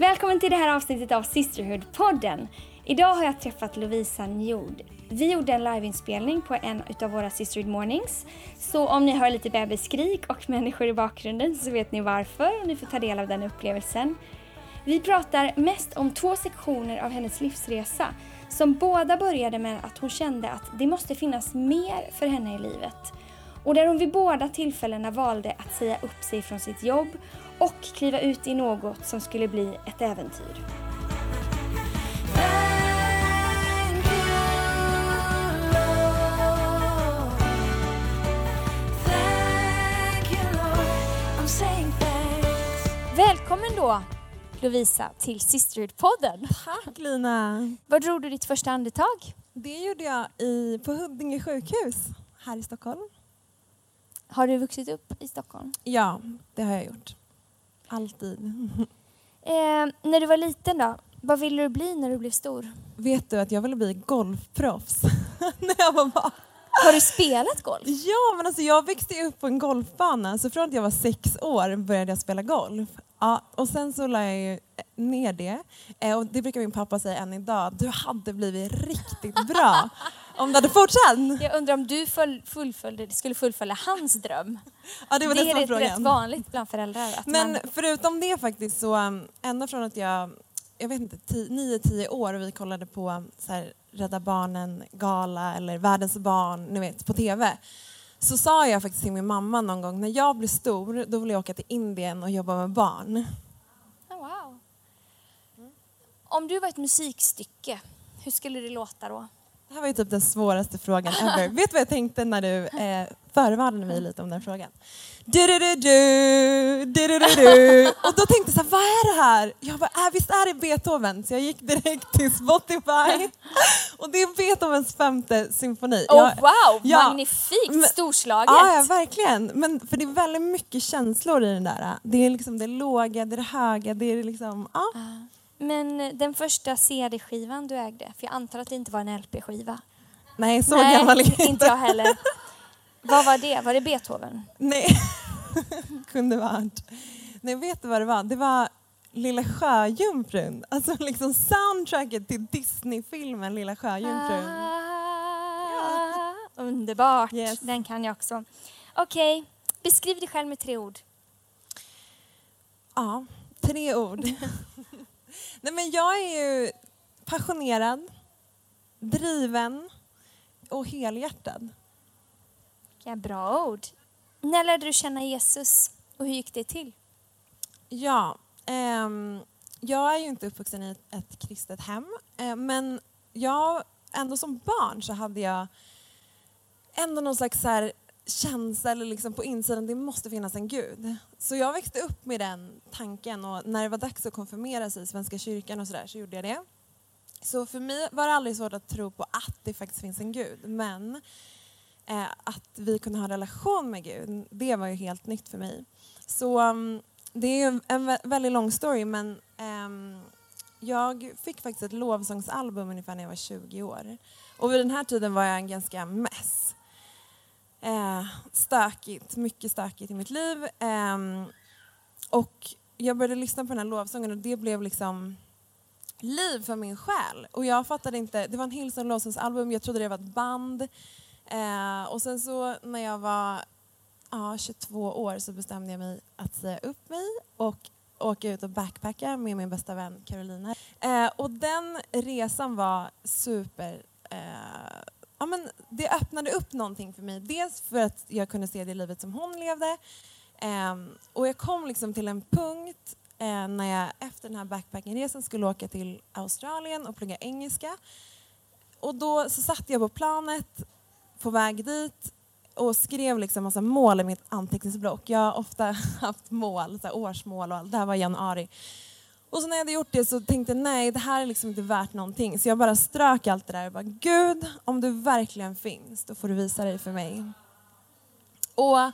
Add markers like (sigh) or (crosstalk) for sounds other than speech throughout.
Välkommen till det här avsnittet av Sisterhood-podden. Idag har jag träffat Lovisa Njord. Vi gjorde en liveinspelning på en av våra Sisterhood Mornings. Så om ni hör lite bebisskrik och människor i bakgrunden så vet ni varför och ni får ta del av den upplevelsen. Vi pratar mest om två sektioner av hennes livsresa som båda började med att hon kände att det måste finnas mer för henne i livet. Och där hon vid båda tillfällena valde att säga upp sig från sitt jobb och kliva ut i något som skulle bli ett äventyr. Välkommen då Lovisa till Sisterhood-podden. Tack Lina! Var drog du ditt första andetag? Det gjorde jag i, på Huddinge sjukhus här i Stockholm. Har du vuxit upp i Stockholm? Ja, det har jag gjort. Alltid. Eh, när du var liten då, vad ville du bli när du blev stor? Vet du att jag ville bli golfproffs (laughs) när jag var barn. Har du spelat golf? Ja, men alltså jag växte upp på en golfbana så från att jag var sex år började jag spela golf. Ja, och sen så la jag ju ner det. Eh, och det brukar min pappa säga än idag. Du hade blivit riktigt bra om du hade fortsatt. Jag undrar om du full, fullföljde, skulle fullfölja hans dröm? Ja, det var det det, är som rätt, frågan. vanligt bland föräldrar. Men man, förutom det faktiskt så, um, ända från att jag, jag vet inte, 9-10 år och vi kollade på um, så här, Rädda Barnen-gala eller Världens barn, ni vet, på TV. Så sa jag faktiskt till min mamma någon gång, när jag blir stor, då vill jag åka till Indien och jobba med barn. oh, wow. Om du var ett musikstycke, hur skulle det låta då? Det här var ju typ den svåraste frågan ever. (laughs) Vet du vad jag tänkte när du eh, förvarnade mig lite om den frågan? Du, du, du, du, du, du, du. Och då tänkte jag så här, vad är det här? Jag bara, äh, visst är det Beethoven? Så jag gick direkt till Spotify. Och det är Beethovens femte symfoni. Oh, wow, ja, magnifikt, men- storslaget! Ja, ja, verkligen. Men för det är väldigt mycket känslor i den där. Det är liksom det låga, det är det höga, det är liksom, ja. Men eh, den första CD-skivan du ägde, för jag antar att det inte var en LP-skiva? Nej, så gammal är jag inte jag heller. Vad var det? Var det Beethoven? Nej, (laughs) kunde varit. Nej, vet du vad det var? Det var Lilla Sjöjungfrun. Alltså liksom soundtracket till Disney-filmen Lilla Sjöjungfrun. Ah, Underbart, Yes. den kan jag också. Okej, beskriv dig själv med tre ord. Ja, tre ord. (laughs) Nej, men jag är ju passionerad, driven och helhjärtad. Vilka bra ord. När lärde du känna Jesus och hur gick det till? Ja, ehm, jag är ju inte uppvuxen i ett, ett kristet hem, eh, men jag, ändå som barn så hade jag ändå någon slags så här känsla eller liksom på insidan, det måste finnas en gud. Så jag växte upp med den tanken och när det var dags att konfirmera sig i Svenska kyrkan och sådär så gjorde jag det. Så för mig var det aldrig svårt att tro på att det faktiskt finns en gud, men eh, att vi kunde ha en relation med Gud, det var ju helt nytt för mig. Så um, det är ju en, väldigt lång story men ehm, jag fick faktiskt ett lovsångsalbum ungefär när jag var 20 år. Och vid den här tiden var jag en ganska mess. Eh, stökigt, mycket stökigt i mitt liv. Eh, och jag började lyssna på den här lovsången och det blev liksom liv för min själ. Och jag fattade inte, det var en Hillsong lovsångsalbum, jag trodde det var ett band. Eh, och sen så när jag var ja, 22 år så bestämde jag mig att säga upp mig och åka ut och backpacka med min bästa vän Carolina. Eh, och den resan var super... Eh, ja, men det öppnade upp någonting för mig. Dels för att jag kunde se det livet som hon levde. Eh, och jag kom liksom till en punkt eh, när jag efter den här backpackingresan skulle åka till Australien och plugga engelska. Och då så satt jag på planet på väg dit och skrev liksom massa mål i mitt anteckningsblock. Jag har ofta (laughs) haft mål, så här årsmål och allt. Det här var i januari. Och så när jag hade gjort det så tänkte jag nej, det här är liksom inte värt någonting. Så jag bara strök allt det där och bara Gud, om du verkligen finns, då får du visa dig för mig. Och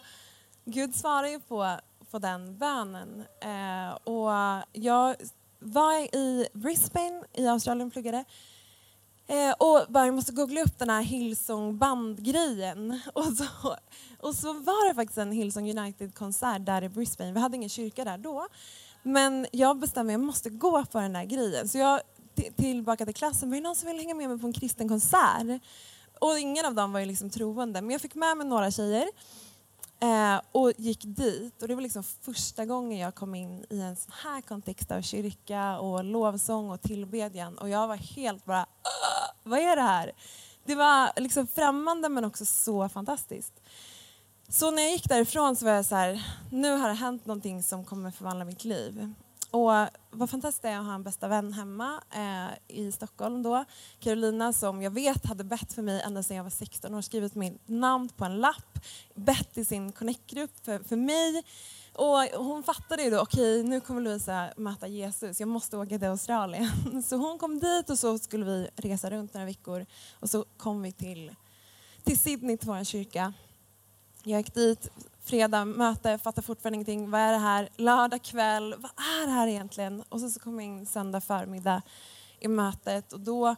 Gud svarar ju på, på den bönen. Eh, och jag var i Brisbane i Australien och pluggade. Eh, och bara, jag måste googla upp den här Hillsong bandgrejen. (laughs) Och så, och så var det faktiskt en Hillsong United-konsert där i Brisbane. Vi hade ingen kyrka där då. Men jag bestämde att jag måste gå på den där grejen. Så jag tillbaka till klassen, var det någon som vill hänga med mig på en kristen konsert? Och ingen av dem var ju liksom troende, men jag fick med mig några tjejer eh, och gick dit. Och det var liksom första gången jag kom in i en sån här kontext av kyrka och lovsång och tillbedjan. Och jag var helt bara, vad är det här? Det var liksom främmande men också så fantastiskt. Så när jag gick därifrån så var jag så här, nu har det hänt någonting som kommer förvandla mitt liv. Och vad fantastiskt det är att ha en bästa vän hemma eh, i Stockholm då. Carolina som jag vet hade bett för mig ända sedan jag var 16 år, skrivit mitt namn på en lapp, bett i sin connect-grupp för, för mig. Och hon fattade ju då, okej okay, nu kommer Louisa möta Jesus, jag måste åka till Australien. (laughs) Så hon kom dit och så skulle vi resa runt några veckor och så kom vi till, till Sydney till vår kyrka. Jag gick dit, fredag möte, fattar fortfarande ingenting. Vad är det här? Lördag kväll, vad är det här egentligen? Och så, så kom jag in söndag förmiddag i mötet och då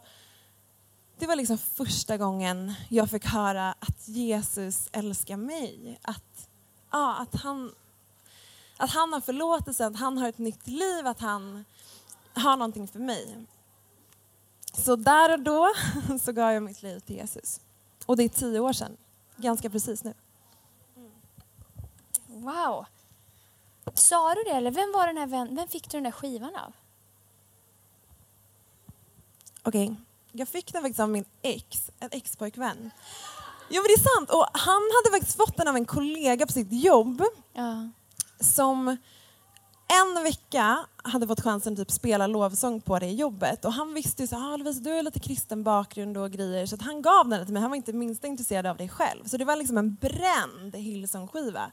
det var liksom första gången jag fick höra att Jesus älskar mig. Att, ja, att, han, att han har förlåtelse, att han har ett nytt liv, att han har någonting för mig. Så där och då (laughs) så gav jag mitt liv till Jesus. Och det är tio år sedan, ganska precis nu. Wow. Sa du det eller vem var den här vän, vem fick du den där skivan av? Okej, okay. jag fick den faktiskt av min ex, en ex-pojkvän. Jo men det är sant och han hade faktiskt fått den av en kollega på sitt jobb. Ja. Som en vecka hade fått chansen att typ spela lovsång på det jobbet och han visste ju så ah, Lovisa, du har lite kristen bakgrund och grejer så han gav den till mig. Han var inte minst intresserad av det själv. Så det var liksom en bränd Hillsong-skiva.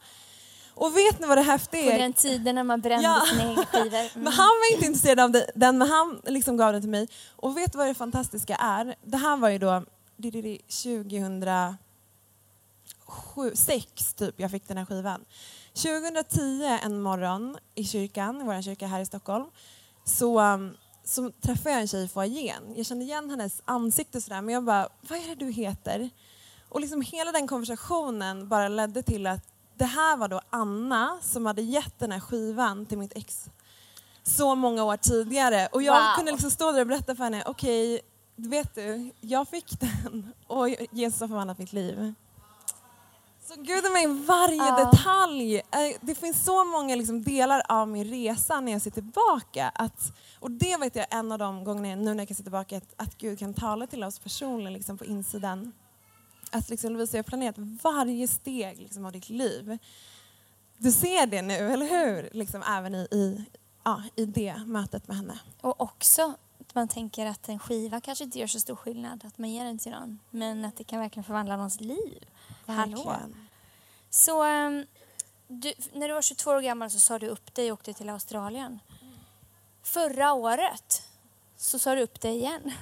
Och vet ni vad det häftiga är? På den tiden när man brände ja. sina egna skivor. (laughs) Mm. Men han var inte intresserad av den, men han liksom gav den till mig. Och vet du vad det fantastiska är? Det här var ju då 2006 typ jag fick den här skivan. 2010 en morgon i kyrkan, i vår kyrka här i Stockholm, så, um, så träffade jag en tjej i foajén. Jag kände igen hennes ansikte sådär, men jag bara, vad är det du heter? Och liksom hela den konversationen bara ledde till att det här var då Anna som hade gett den här skivan till mitt ex så många år tidigare. Och jag wow. kunde liksom stå där och berätta för henne, okej, okay, vet du, jag fick den (laughs) och Jesus har förvandlat mitt liv. Så Gud i varje uh. detalj. Eh, det finns så många liksom delar av min resa när jag ser tillbaka. Att, och det vet jag en av de gångerna nu när jag kan se tillbaka, att, att Gud kan tala till oss personligen liksom på insidan att liksom Lovisa, jag har planerat varje steg liksom, av ditt liv. Du ser det nu, eller hur? Liksom, även i, i, ja, i det mötet med henne. Och också att man tänker att en skiva kanske inte gör så stor skillnad, att man ger den till någon. Men att det kan verkligen förvandla någons liv. Verkligen. Hallå. Så um, du, när du var 22 år gammal så sa du upp dig och åkte till Australien. Förra året så sa du upp dig igen.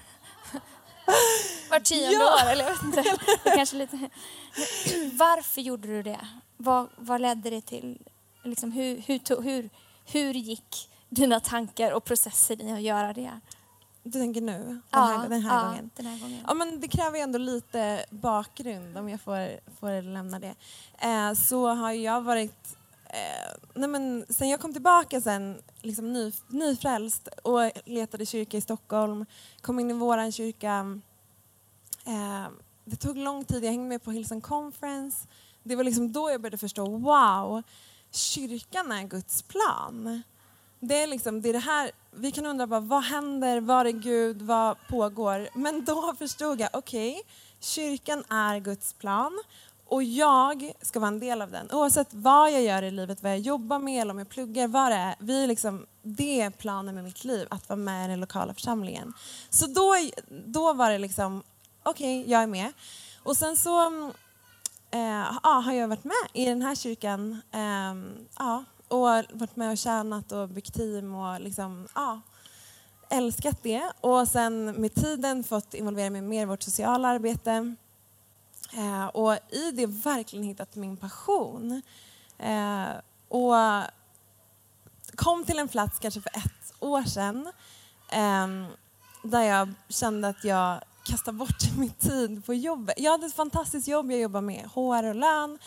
(laughs) Var tionde ja. år, eller jag vet inte. Kanske lite. Varför gjorde du det? Vad, vad ledde det till? Liksom hur, hur, hur, hur gick dina tankar och processer i att göra det? Du tänker nu? Den ja, här, den här ja, gången? Den här gången. Ja, men det kräver ju ändå lite bakgrund om jag får, får lämna det. Eh, så har jag varit eh, nej men, sen jag kom tillbaka sen, liksom ny, nyfrälst och letade kyrka i Stockholm, kom in i våran kyrka. Eh, det tog lång tid, jag hängde med på Hillsong Conference. Det var liksom då jag började förstå, wow, kyrkan är Guds plan. Det är, liksom, det är det här, vi kan undra bara, vad händer, var är Gud, vad pågår? Men då förstod jag, okej, okay, kyrkan är Guds plan och jag ska vara en del av den. Oavsett vad jag gör i livet, vad jag jobbar med eller om jag pluggar, vad det är. Vi liksom, det är planen med mitt liv, att vara med i den lokala församlingen. Så då, då var det liksom, okej, okay, jag är med. Och sen så mm, eh, ja, har jag varit med i den här kyrkan eh, ja, och varit med och tjänat och byggt team och liksom, ja, älskat det. Och sen med tiden fått involvera mig mer i vårt sociala arbete Eh, och i det verkligen hittat min passion. Eh, och kom till en plats kanske för ett år sedan ehm, där jag kände att jag kastade bort (laughs) min tid på jobbet. Jag hade ett fantastiskt jobb, jag jobbade med HR och lön.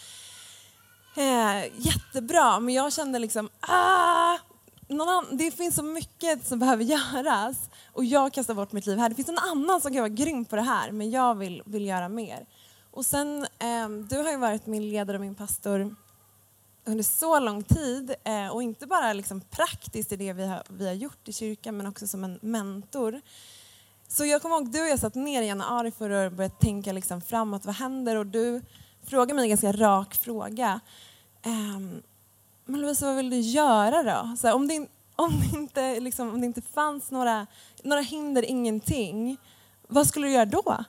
Eh, jättebra, men jag kände liksom, ah, någon det finns så mycket som behöver göras och jag kastar bort mitt liv här. Det finns någon annan som kan vara grym på det här men jag vill, vill göra mer. Och sen, eh, du har ju varit min ledare och min pastor under så lång tid eh, och inte bara liksom praktiskt i det vi har, vi har gjort i kyrkan men också som en mentor. Så jag kommer ihåg, du och jag satt ner i januari för att och började tänka liksom framåt, vad händer? Och du frågade mig en ganska rak fråga. Ehm, men Lovisa, vad vill du göra då? Så här, om, det, om, det inte, liksom, om det inte fanns några, några hinder, ingenting, vad skulle du göra då?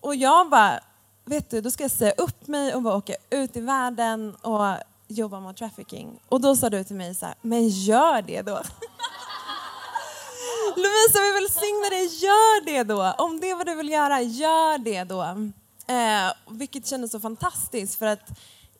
Och jag bara, vet du, då ska jag säga upp mig och bara åka ut i världen och jobba mot trafficking. Och då sa du till mig så här, men gör det då. (laughs) Lovisa, vi välsignar dig, gör det då. Om det är vad du vill göra, gör det då. Eh, vilket kändes så fantastiskt för att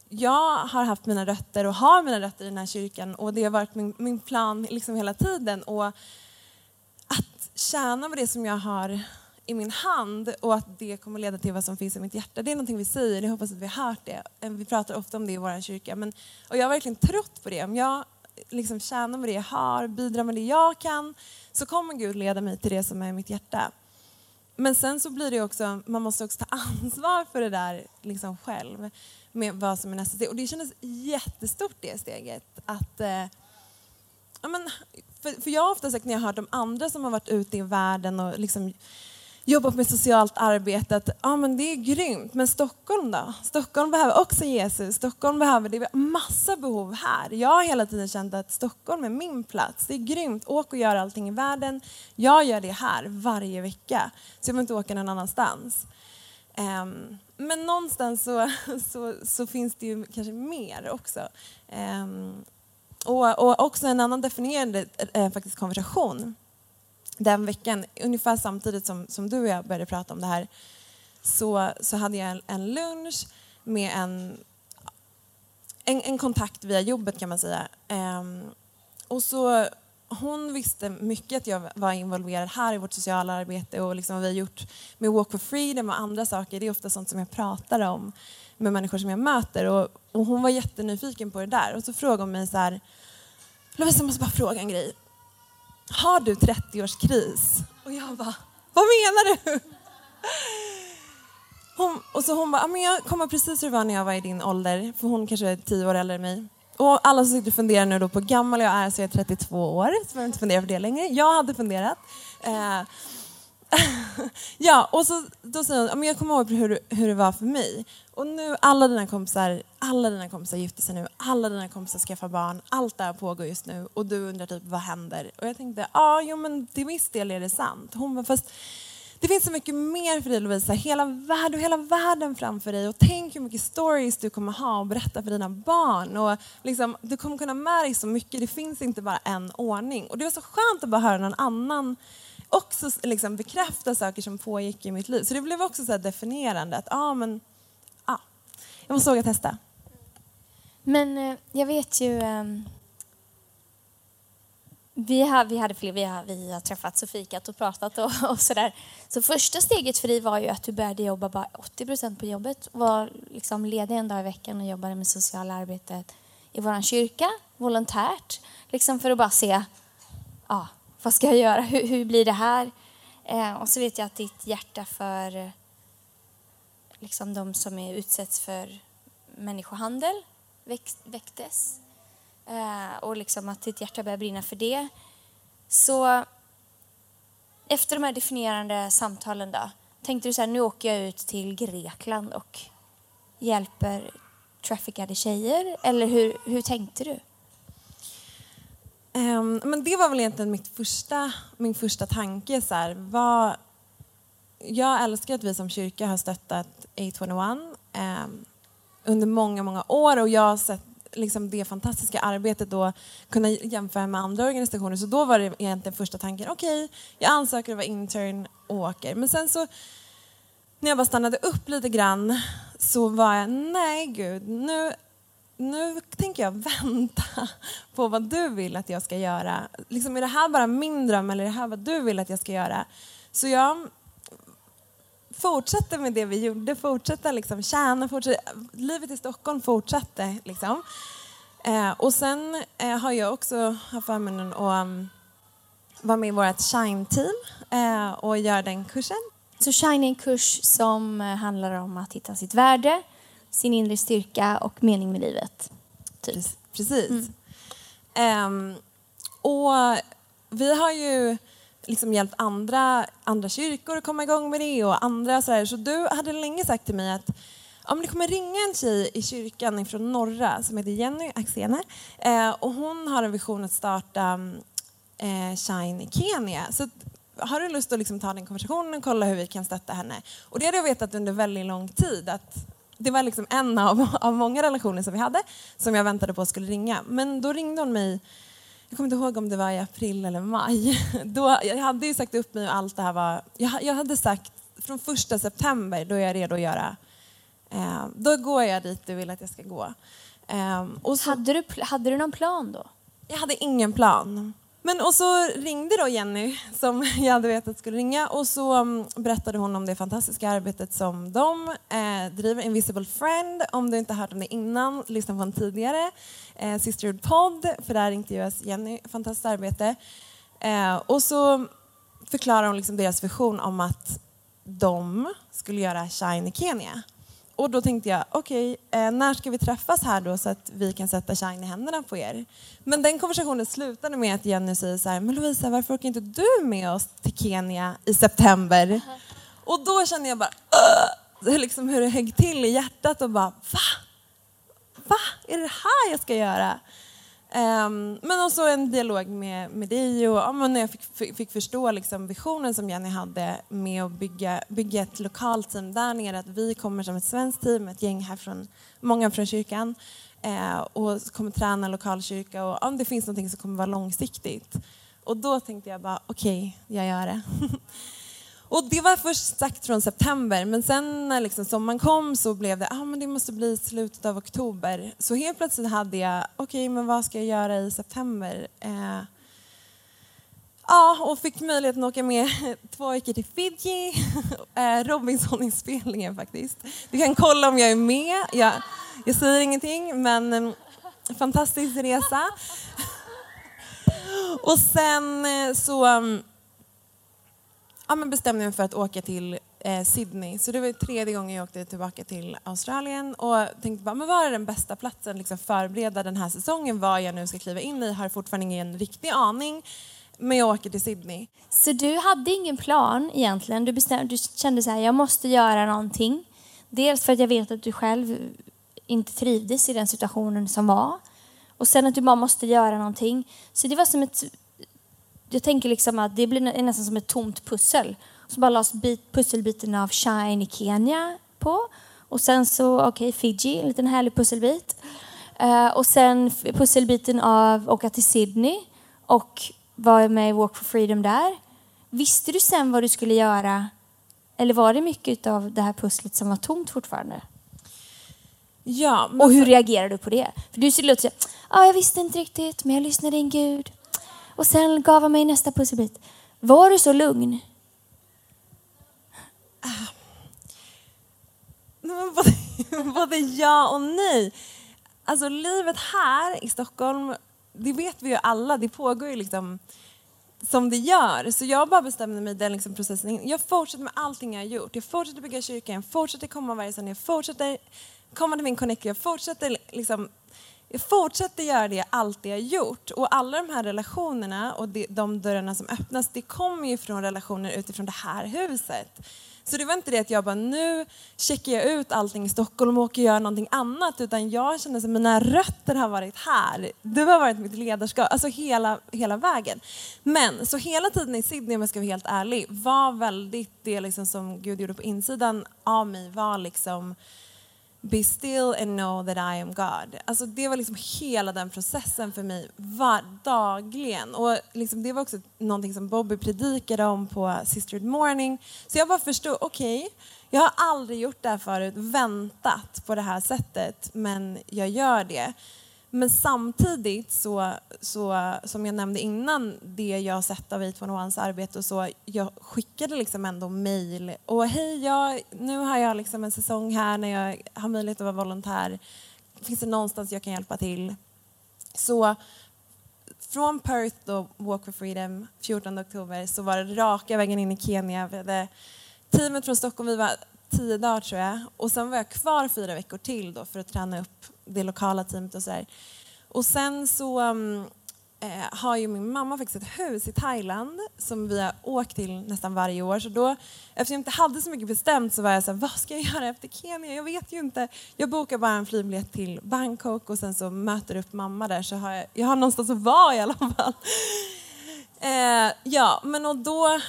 jag har haft mina rötter och har mina rötter i den här kyrkan och det har varit min, min plan liksom hela tiden. Och att tjäna på det som jag har i min hand och att det kommer leda till vad som finns i mitt hjärta. Det är någonting vi säger, jag hoppas att vi har hört det. Eh, vi pratar ofta om det i vår kyrka. Men, och jag har verkligen trott på det. Om jag liksom tjäna med det jag har, bidra med det jag kan, så kommer Gud leda mig till det som är mitt hjärta. Men sen så blir det också, man måste också ta (laughs) ansvar för det där liksom själv med vad som är nästa steg. Och det kändes jättestort det steget. Att, eh, ja, men, för, för jag har ofta sagt när jag har hört om andra som har varit ute i världen och liksom jobbat med socialt arbete att ja, men det är grymt. Men Stockholm då? Stockholm behöver också Jesus. Stockholm behöver det. är massa behov här. Jag har hela tiden känt att Stockholm är min plats. Det är grymt. Åk och gör allting i världen. Jag gör det här varje vecka. Så jag behöver inte åka någon annanstans. Um, men någonstans så, (laughs) så, så, finns det ju kanske mer också. Um, och, och, också en annan definierande eh, eh faktiskt konversation den veckan, ungefär samtidigt som, som du och jag började prata om det här, så, så hade jag en, en lunch med en, en, en, kontakt via jobbet kan man säga. Ehm, och så, hon visste mycket att jag var involverad här i vårt sociala arbete och liksom vad vi har gjort med Walk for Freedom och andra saker. Det är ofta sånt som jag pratar om med människor som jag möter. Och, och hon var jättenyfiken på det där. Och så frågade hon mig så här, Lovisa, jag måste bara fråga en grej har du 30-årskris? Och jag bara, vad menar du? Hon, och så hon bara, men jag kommer precis hur det var när jag var i din ålder, för hon kanske är 10 år äldre än mig. Och alla som sitter och funderar nu då på hur gammal jag är så jag är 32 år, så behöver inte fundera på det längre. Jag hade funderat. Eh, (laughs) ja, och så, då säger hon, jag kommer ihåg hur, hur det var för mig. Och nu, alla dina kompisar, alla dina kompisar gifter sig nu, alla dina kompisar skaffar barn, allt det här pågår just nu och du undrar typ vad händer? Och jag tänkte, ja, ah, jo men till viss del är det sant. Hon var fast det finns så mycket mer för dig Lovisa, hela världen, hela världen framför dig och tänk hur mycket stories du kommer ha och berätta för dina barn. Och liksom, du kommer kunna med dig så mycket, det finns inte bara en ordning. Och det var så skönt att bara höra någon annan också liksom bekräfta saker som pågick i mitt liv. Så det blev också så definierande att ah, men, ah, jag måste våga testa. Men eh, jag vet ju... Um, vi, har, vi, hade fler, vi, har, vi har träffats och fikat och pratat och, (laughs) och sådär. Så första steget för dig var ju att du började jobba bara 80 procent på jobbet. Var liksom ledig en dag i veckan och jobbade med sociala arbetet i vår kyrka, volontärt. Liksom för att bara se, ja, vad ska jag göra? Hur, hur blir det här? Eh, och så vet jag att ditt hjärta för eh, liksom de som är utsätts för människohandel väcktes. Eh, och liksom att ditt hjärta började brinna för det. Så efter de här definierande samtalen då, tänkte du så här, nu åker jag ut till Grekland och hjälper traffickade tjejer? Eller hur, hur tänkte du? Um, men det var väl egentligen mitt första, min första tanke. Så här, vad, jag älskar att vi som kyrka har stöttat A21 um, ehm, under många, många år och jag har sett liksom det fantastiska arbetet då kunna jämföra med andra organisationer. Så då var det egentligen första tanken, okej, okay, jag ansöker att vara intern och åker. Men sen så när jag bara stannade upp lite grann så var jag, nej gud, nu nu tänker jag vänta på vad du vill att jag ska göra. Liksom, är det här bara min dröm eller är det här vad du vill att jag ska göra? Så jag fortsatte med det vi gjorde, fortsatte liksom tjäna, fortsatte, livet i Stockholm fortsatte. Liksom. Eh, och sen eh, har jag också haft förmånen att um, vara med i vårt Shine-team eh, och göra den kursen. Så Shine är en kurs som eh, handlar om att hitta sitt värde, sin inre styrka och mening med livet. Typ. Precis. Mm. Um, och vi har ju liksom hjälpt andra, andra kyrkor att komma igång med det och andra så här. Så du hade länge sagt till mig att om det kommer ringa en tjej i kyrkan från norra som heter Jenny Axene eh, och hon har en vision att starta eh, Shine i Kenya. Så har du lust att liksom ta den konversationen och kolla hur vi kan stötta henne? Och det hade jag vetat under väldigt lång tid att det var liksom en av, (laughs) av många relationer som vi hade som jag väntade på skulle ringa. Men då ringde hon mig jag kommer inte ihåg om det var i april eller maj. (laughs) Då, jag hade ju sagt upp mig och allt det här var... Jag, jag hade sagt från första september, då är jag redo att göra... Eh, då går jag dit du vill att jag ska gå. Eh, och så, hade, du, hade du någon plan då? Jag hade ingen plan. Men och så ringde då Jenny, som (laughs) jag hade vetat skulle ringa, och så mm, berättade hon om det fantastiska arbetet som de eh, driver, Invisible Friend. Om du inte hört om det innan, lyssna på en tidigare eh, Sisterhood podd, för där intervjuas Jenny. Fantastiskt arbete. Eh, och så förklarar hon liksom deras vision om att de skulle göra Shine i Kenya. Och då tänkte jag, okej, okay, eh, när ska vi träffas här då så att vi kan sätta shine i händerna på er? Men den konversationen slutade med att Jenny säger så här, men Lovisa varför åker inte du med oss till Kenya i september? Uh -huh. Och då kände jag bara, uh, liksom hur det högg till i hjärtat och bara, va? Va? Är det här jag ska göra? Um, men också en dialog med, med dig och ja, när jag fick, fick förstå liksom visionen som Jenny hade med att bygga, bygga ett lokalt team där nere. Att vi kommer som ett svenskt team, ett gäng här från, många från kyrkan uh, och kommer träna lokalkyrka och om det finns någonting som kommer vara långsiktigt. Och då tänkte jag bara okej, okay, jag gör det. (laughs) Och det var först sagt från september, men sen när liksom sommaren kom så blev det, ah, men det måste bli slutet av oktober. Så helt plötsligt hade jag, okej, okay, men vad ska jag göra i september? Eh, ja, och fick möjligheten att åka med (laughs) två veckor till Fiji, (laughs) eh, Robinson-inspelningen faktiskt. Du kan kolla om jag är med. Jag, jag säger ingenting, men eh, fantastisk resa. (laughs) Och sen eh, så mm, ja, men bestämde mig för att åka till eh, Sydney. Så det var tredje gången jag åkte tillbaka till Australien och tänkte bara, men vad är den bästa platsen liksom förbereda den här säsongen? Vad jag nu ska kliva in i har fortfarande ingen riktig aning. Men jag åker till Sydney. Så du hade ingen plan egentligen? Du, bestämde, du kände så här, jag måste göra någonting. Dels för att jag vet att du själv inte trivdes i den situationen som var. Och sen att du bara måste göra någonting. Så det var som ett jag tänker liksom att det blir nästan som ett tomt pussel. Så bara lades bit, pusselbiten av Shine i Kenya på. Och sen så, okej, okay, Fiji, en liten härlig pusselbit. Uh, och sen pusselbiten av åka till Sydney och vara med i Walk for Freedom där. Visste du sen vad du skulle göra? Eller var det mycket av det här pusslet som var tomt fortfarande? Ja. Och hur reagerade du på det? För du skulle säga, ah, jag visste inte riktigt, men jag lyssnade in Gud. Och sen gav han mig nästa pusselbit. Var du så lugn? Både, både ja och nej. Alltså livet här i Stockholm, det vet vi ju alla, det pågår ju liksom som det gör. Så jag bara bestämde mig den liksom processen. Jag fortsätter med allting jag har gjort. Jag fortsätter bygga kyrkan, jag fortsätter komma varje söndag, jag fortsätter komma till min connect, jag fortsätter liksom jag fortsätter göra det jag alltid har gjort. Och alla de här relationerna och de dörrarna som öppnas, det kommer ju från relationer utifrån det här huset. Så det var inte det att jag bara, nu checkar jag ut allting i Stockholm och åker och gör någonting annat. Utan jag kände att mina rötter har varit här. Du har varit mitt ledarskap, alltså hela, hela vägen. Men så hela tiden i Sydney, om jag ska vara helt ärlig, var väldigt det liksom som Gud gjorde på insidan av mig var liksom Be still and know that I am God. Alltså det var liksom hela den processen för mig var, dagligen. Och liksom det var också någonting som Bobby predikade om på Sisterhood Morning. Så jag bara förstod, okej, okay, jag har aldrig gjort det här förut, väntat på det här sättet, men jag gör det. Men samtidigt så, så, som jag nämnde innan, det jag har sett av 811s arbete och så, jag skickade liksom ändå mejl och hej, jag, nu har jag liksom en säsong här när jag har möjlighet att vara volontär. Finns det någonstans jag kan hjälpa till? Så från Perth då, Walk for Freedom, 14 oktober, så var det raka vägen in i Kenya. Vi hade teamet från Stockholm, vi var tio dagar tror jag. Och sen var jag kvar fyra veckor till då för att träna upp det lokala teamet och så här. Och sen så um, eh, har ju min mamma faktiskt ett hus i Thailand som vi har åkt till nästan varje år. Så då, eftersom jag inte hade så mycket bestämt så var jag så här, vad ska jag göra efter Kenya? Jag vet ju inte. Jag bokar bara en flygbiljett till Bangkok och sen så möter upp mamma där så har jag, jag har någonstans att vara i alla fall. Eh, ja, men och då,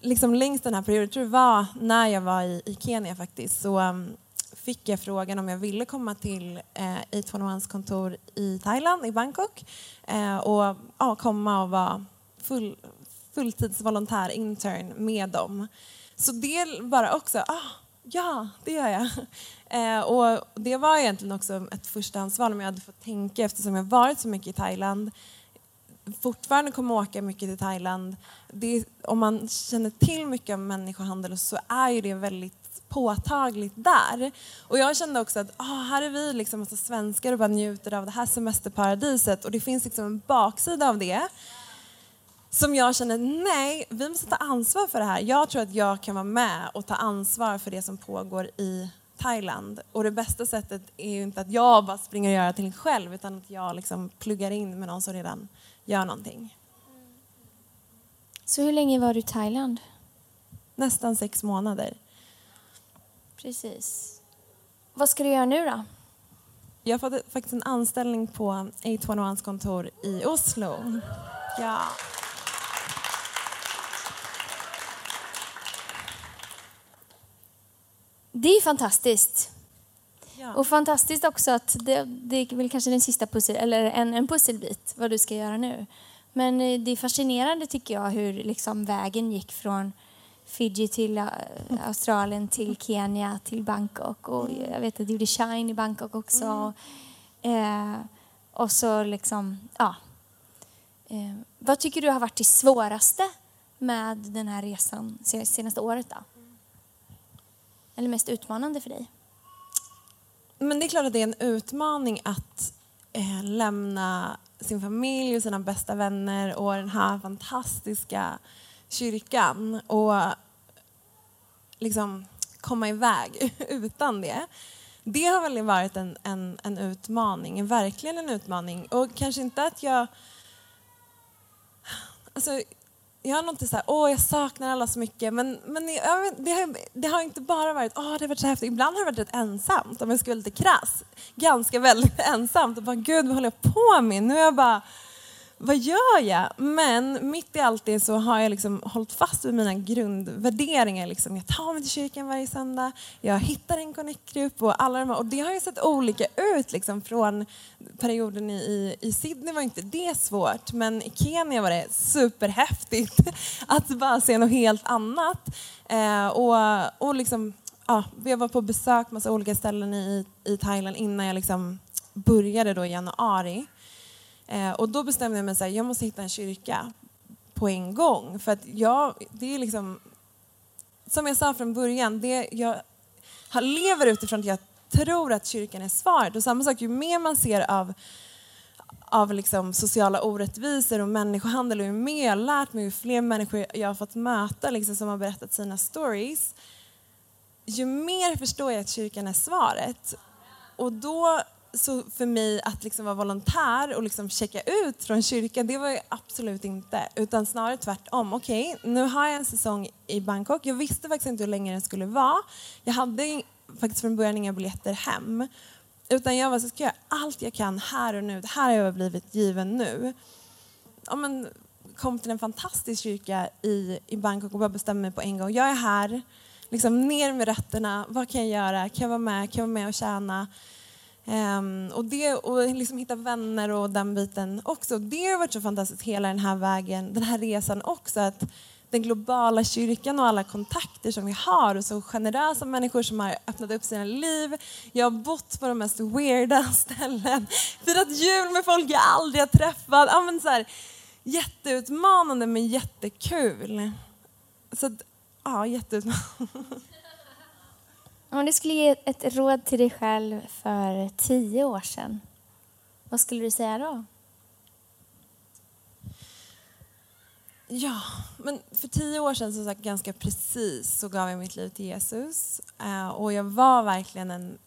liksom längst den här perioden, jag tror det var när jag var i, i Kenya faktiskt, så um, fick jag frågan om jag ville komma till eh, 811 kontor i Thailand, i Bangkok eh, och ja, komma och vara full, fulltidsvolontär, intern med dem. Så det bara också, ah, ja, det gör jag. (laughs) Eh, och det var egentligen också ett förstahandsval om jag hade fått tänka eftersom jag varit så mycket i Thailand fortfarande kommer åka mycket till Thailand. Det, om man känner till mycket om människohandel så är ju det väldigt påtagligt där. Och jag kände också att ah, här är vi liksom massa svenskar och bara njuter av det här semesterparadiset och det finns liksom en baksida av det som jag känner, nej, vi måste ta ansvar för det här. Jag tror att jag kan vara med och ta ansvar för det som pågår i Thailand. Och det bästa sättet är ju inte att jag bara springer och gör det själv utan att jag liksom pluggar in med någon som redan gör någonting. Så hur länge var du i Thailand? Nästan sex månader. Precis. Vad ska du göra nu då? Jag har fått faktiskt en anställning på A21 kontor i Oslo. Ja. Det är fantastiskt. ja. Och fantastiskt också att det, det är väl kanske den sista pussel, eller en, en pusselbit vad du ska göra nu. Men eh, det är fascinerande tycker jag hur liksom vägen gick från Fiji till äh, Australien, till Kenya, till Bangkok. Och jag vet att du gjorde Shine i Bangkok också. Mm. Eh, och så liksom, ja. Eh, vad tycker du har varit det svåraste med den här resan senaste året då? Eller mest utmanande för dig? Men det är klart att det är en utmaning att eh, lämna sin familj och sina bästa vänner och den här fantastiska kyrkan och liksom komma iväg (laughs) utan det. Det har väl varit en, en, en utmaning, verkligen en utmaning. Och kanske inte att jag... Alltså, jag har nog inte så här, åh jag saknar alla så mycket, men, men jag, det, har, det har inte bara varit, åh det har varit så häftigt. Ibland har det varit rätt ensamt, om jag ska vara lite krass. Ganska väldigt (laughs) ensamt och bara, gud vad håller jag på med? Nu är jag bara vad gör jag? Men mitt i allt det så har jag liksom hållit fast vid mina grundvärderingar. Liksom. Jag tar mig till kyrkan varje söndag, jag hittar en connect-grupp och alla de här. Och det har ju sett olika ut liksom, från perioden i, i, i Sydney var inte det svårt, men i Kenya var det superhäftigt (laughs) att bara se något helt annat. Eh, och, och liksom, ja, jag var på besök på massa olika ställen i, i Thailand innan jag liksom började då i januari. Eh, och då bestämde jag mig att jag måste hitta en kyrka på en gång. För att jag, det är liksom, som jag sa från början, det jag lever utifrån att jag tror att kyrkan är svaret. Och samma sak, ju mer man ser av av liksom sociala orättvisor och människohandel och ju mer jag har lärt mig, ju fler människor jag har fått möta liksom, som har berättat sina stories, ju mer förstår jag att kyrkan är svaret. Och då så för mig att liksom vara volontär och liksom checka ut från kyrkan, det var jag absolut inte. Utan snarare tvärtom. Okej, okay, nu har jag en säsong i Bangkok. Jag visste faktiskt inte hur länge den skulle vara. Jag hade faktiskt från början inga biljetter hem. Utan jag var så ska göra allt jag kan här och nu. Det här har jag blivit given nu. Ja, men, kom till en fantastisk kyrka i, i Bangkok och bara bestämde mig på en gång. Jag är här, liksom ner med rötterna. Vad kan jag göra? Kan jag vara med? Kan jag vara med och tjäna? Um, och, det, och liksom hitta vänner och den biten också. Det har varit så fantastiskt hela den här vägen, den här resan också. Att den globala kyrkan och alla kontakter som vi har och så generösa människor som har öppnat upp sina liv. Jag har bott på de mest weirda (laughs) ställen, firat jul med folk jag aldrig har träffat. Ja, men så här, jätteutmanande men jättekul. Så att, ja, jätteutmanande. (laughs) Om du skulle ge ett råd till dig själv för tio år sedan, vad skulle du säga då? Ja, men för tio år sedan, som sagt, ganska precis, så gav jag mitt liv till Jesus. Eh, och jag var verkligen en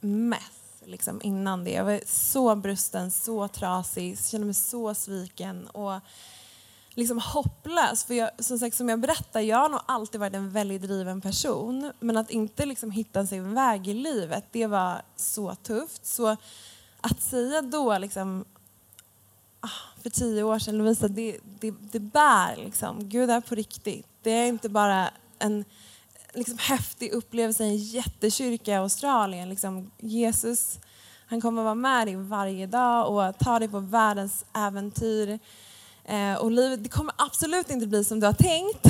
mess liksom, innan det. Jag var så brusten, så trasig, kände mig så sviken. Och liksom hopplös. För jag, som sagt, som jag berättar, jag har nog alltid varit en väldigt driven person. Men att inte liksom hitta sin väg i livet, det var så tufft. Så att säga då, liksom, ah, för tio år sedan, Lovisa, det, det, det bär liksom. Gud är på riktigt. Det är inte bara en liksom, häftig upplevelse i en jättekyrka i Australien. Liksom, Jesus, han kommer vara med dig varje dag och ta dig på världens äventyr. Eh, och livet, det kommer absolut inte bli som du har tänkt.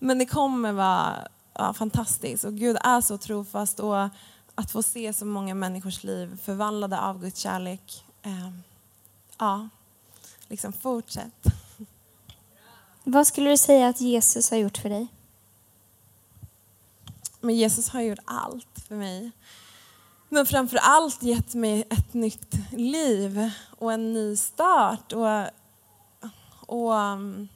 (laughs) Men det kommer vara ja, fantastiskt och Gud är så trofast och att få se så många människors liv förvandlade av Guds kärlek. Eh, ja, liksom fortsätt. (laughs) Vad skulle du säga att Jesus har gjort för dig? Men Jesus har gjort allt för mig. Men framför allt gett mig ett nytt liv och en ny start och, och um,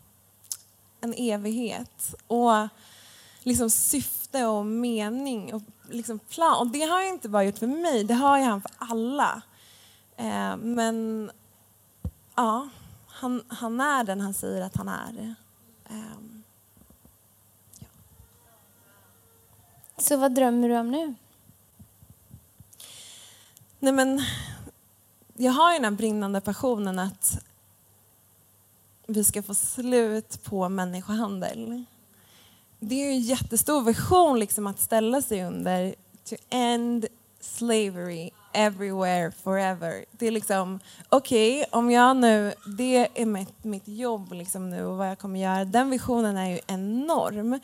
en evighet. Och liksom syfte och mening och liksom plan. Och det har jag inte bara gjort för mig, det har han för alla. Eh, men ja, han, han är den han säger att han är. Eh, ja. Så vad drömmer du om nu? Nej men, jag har ju den här brinnande passionen att vi ska få slut på människohandel. Det är ju en jättestor vision liksom att ställa sig under to end slavery everywhere forever. Det är liksom, okej, okay, om jag nu, det är mitt, mitt jobb liksom nu och vad jag kommer göra. Den visionen är ju enorm.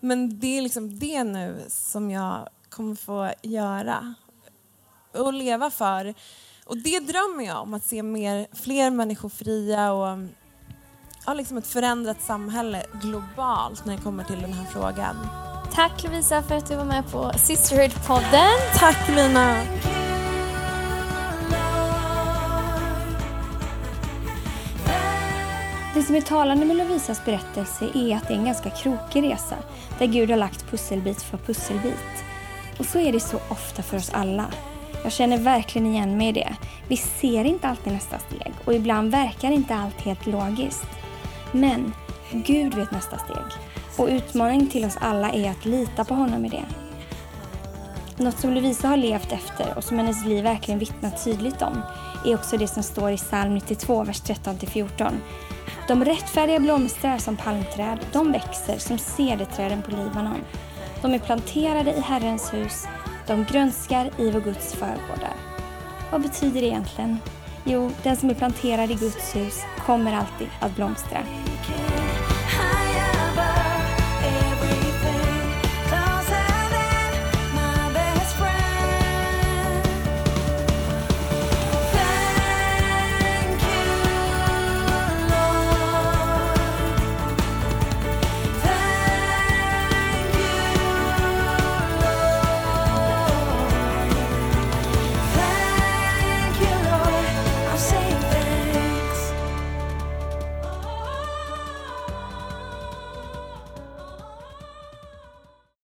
Men det är liksom det nu som jag kommer få göra och leva för. Och det drömmer jag om, att se mer, fler människor fria och ja, liksom ett förändrat samhälle globalt när det kommer till den här frågan. Tack Lovisa för att du var med på Sisterhood-podden. Tack Lina. Det som är talande med Lovisas berättelse är att det är en ganska krokig resa där Gud har lagt pusselbit för pusselbit. Och så är det så ofta för oss alla. Jag känner verkligen igen mig i det. Vi ser inte alltid nästa steg och ibland verkar inte allt helt logiskt. Men Gud vet nästa steg. Och utmaningen till oss alla är att lita på honom i det. Något som Lovisa har levt efter och som hennes liv verkligen vittnar tydligt om är också det som står i psalm 92, vers 13-14. De rättfärdiga blomstrar som palmträd, de växer som cederträden på Libanon. De är planterade i Herrens hus, de grönskar i vår Guds förgårdar. Vad betyder det egentligen? Jo, den som är planterad i Guds hus kommer alltid att blomstra.